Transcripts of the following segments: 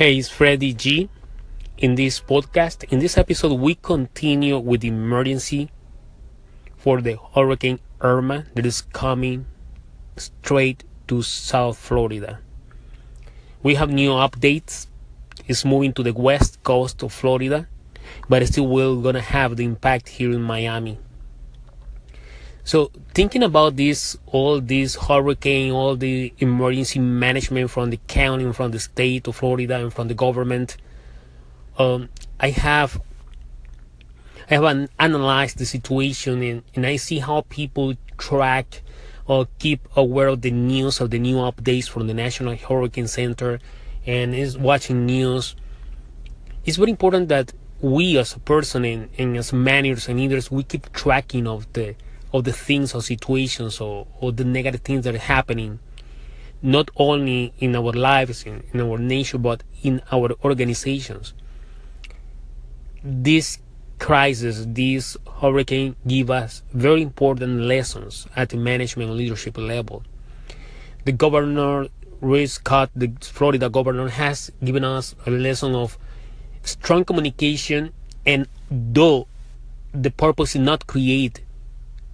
Hey, it's Freddy G. In this podcast, in this episode, we continue with the emergency for the Hurricane Irma that is coming straight to South Florida. We have new updates. It's moving to the west coast of Florida, but still we're gonna have the impact here in Miami. So thinking about this, all this hurricane, all the emergency management from the county, from the state of Florida, and from the government, um, I have I have an, analyzed the situation and, and I see how people track or keep aware of the news of the new updates from the National Hurricane Center and is watching news. It's very important that we as a person and, and as managers and leaders we keep tracking of the of the things or situations or, or the negative things that are happening not only in our lives in, in our nation but in our organizations. This crisis this hurricane give us very important lessons at the management leadership level. The governor Rick Scott, the Florida governor, has given us a lesson of strong communication and though the purpose is not create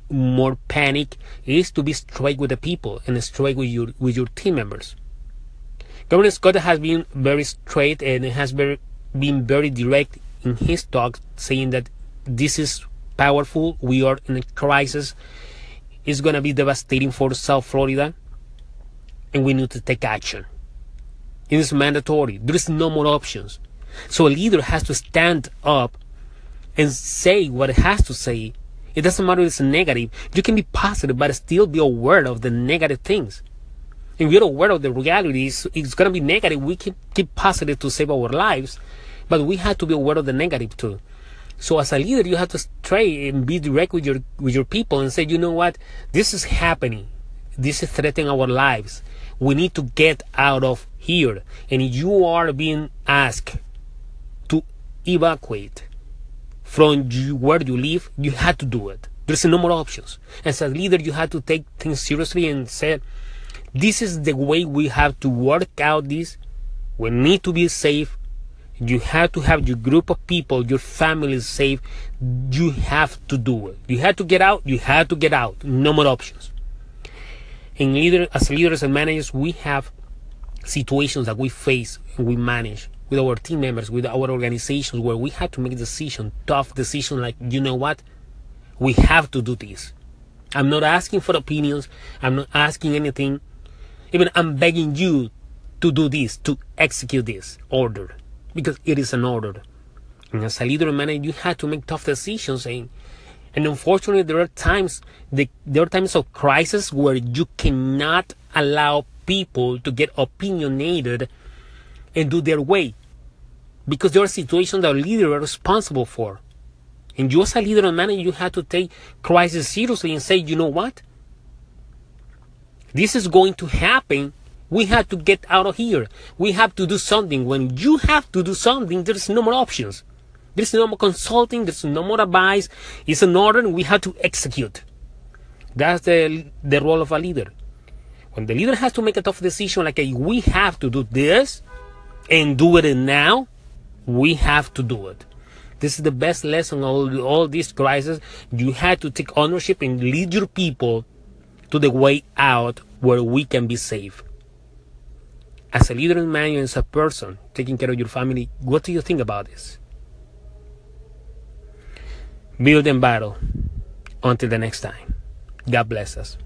more panic is to be straight with the people and straight with your with your team members. Governor Scott has been very straight and has very, been very direct in his talk, saying that this is powerful. We are in a crisis. It's going to be devastating for South Florida, and we need to take action. It is mandatory. There is no more options. So a leader has to stand up and say what it has to say it doesn't matter if it's negative. You can be positive, but still be aware of the negative things. If we're aware of the realities, it's going to be negative. We can keep positive to save our lives, but we have to be aware of the negative too. So as a leader, you have to try and be direct with your with your people and say, you know what, this is happening. This is threatening our lives. We need to get out of here. And you are being asked to evacuate from you, where you live, you had to do it. There's no more options. As a leader, you had to take things seriously and say, this is the way we have to work out this. We need to be safe. You have to have your group of people, your family safe. You have to do it. You had to get out. You had to get out. No more options. And leader, as leaders and managers, we have situations that we face and we manage with our team members, with our organizations, where we had to make decisions, tough decisions like, you know what, we have to do this. I'm not asking for opinions. I'm not asking anything. Even I'm begging you to do this, to execute this order, because it is an order. And as a leader and manager, you have to make tough decisions. And, and unfortunately, there are times, the, there are times of crisis where you cannot allow people to get opinionated and do their way. Because there are situations that leaders are responsible for. And you as a leader and manager, you have to take crisis seriously and say, you know what? This is going to happen. We have to get out of here. We have to do something. When you have to do something, there's no more options. There's no more consulting. There's no more advice. It's an order we have to execute. That's the, the role of a leader. When the leader has to make a tough decision, like hey, we have to do this, and do it now, we have to do it. This is the best lesson of all this crisis. You had to take ownership and lead your people to the way out where we can be safe. As a leader and man, as a person taking care of your family, what do you think about this? Build and battle. Until the next time. God bless us.